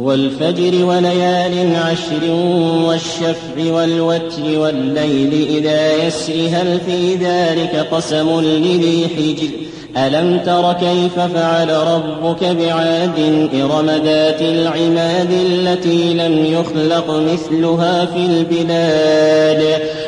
والفجر وليال عشر والشفع والوتر والليل إذا يسر هل في ذلك قسم لذي حجر؟ ألم تر كيف فعل ربك بعاد إرم ذات العماد التي لم يخلق مثلها في البلاد؟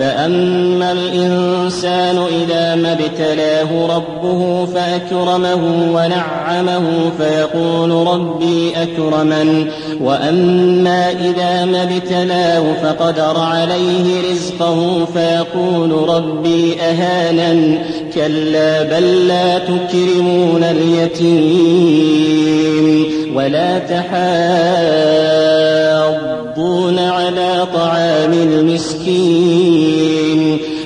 فأما الإنسان إذا ما ابتلاه ربه فأكرمه ونعمه فيقول ربي أكرمن وأما إذا ما ابتلاه فقدر عليه رزقه فيقول ربي أهانن كلا بل لا تكرمون اليتيم ولا تحاضون على طعام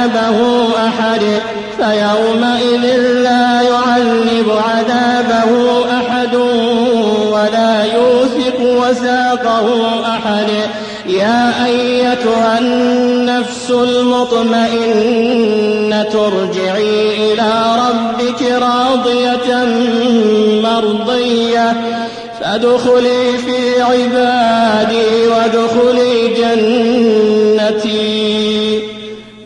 عذابه أحد فيومئذ لا يعذب عذابه أحد ولا يوثق وثاقه أحد. يا أيتها النفس المطمئنة ارجعي إلى ربك راضية مرضية فادخلي في عبادي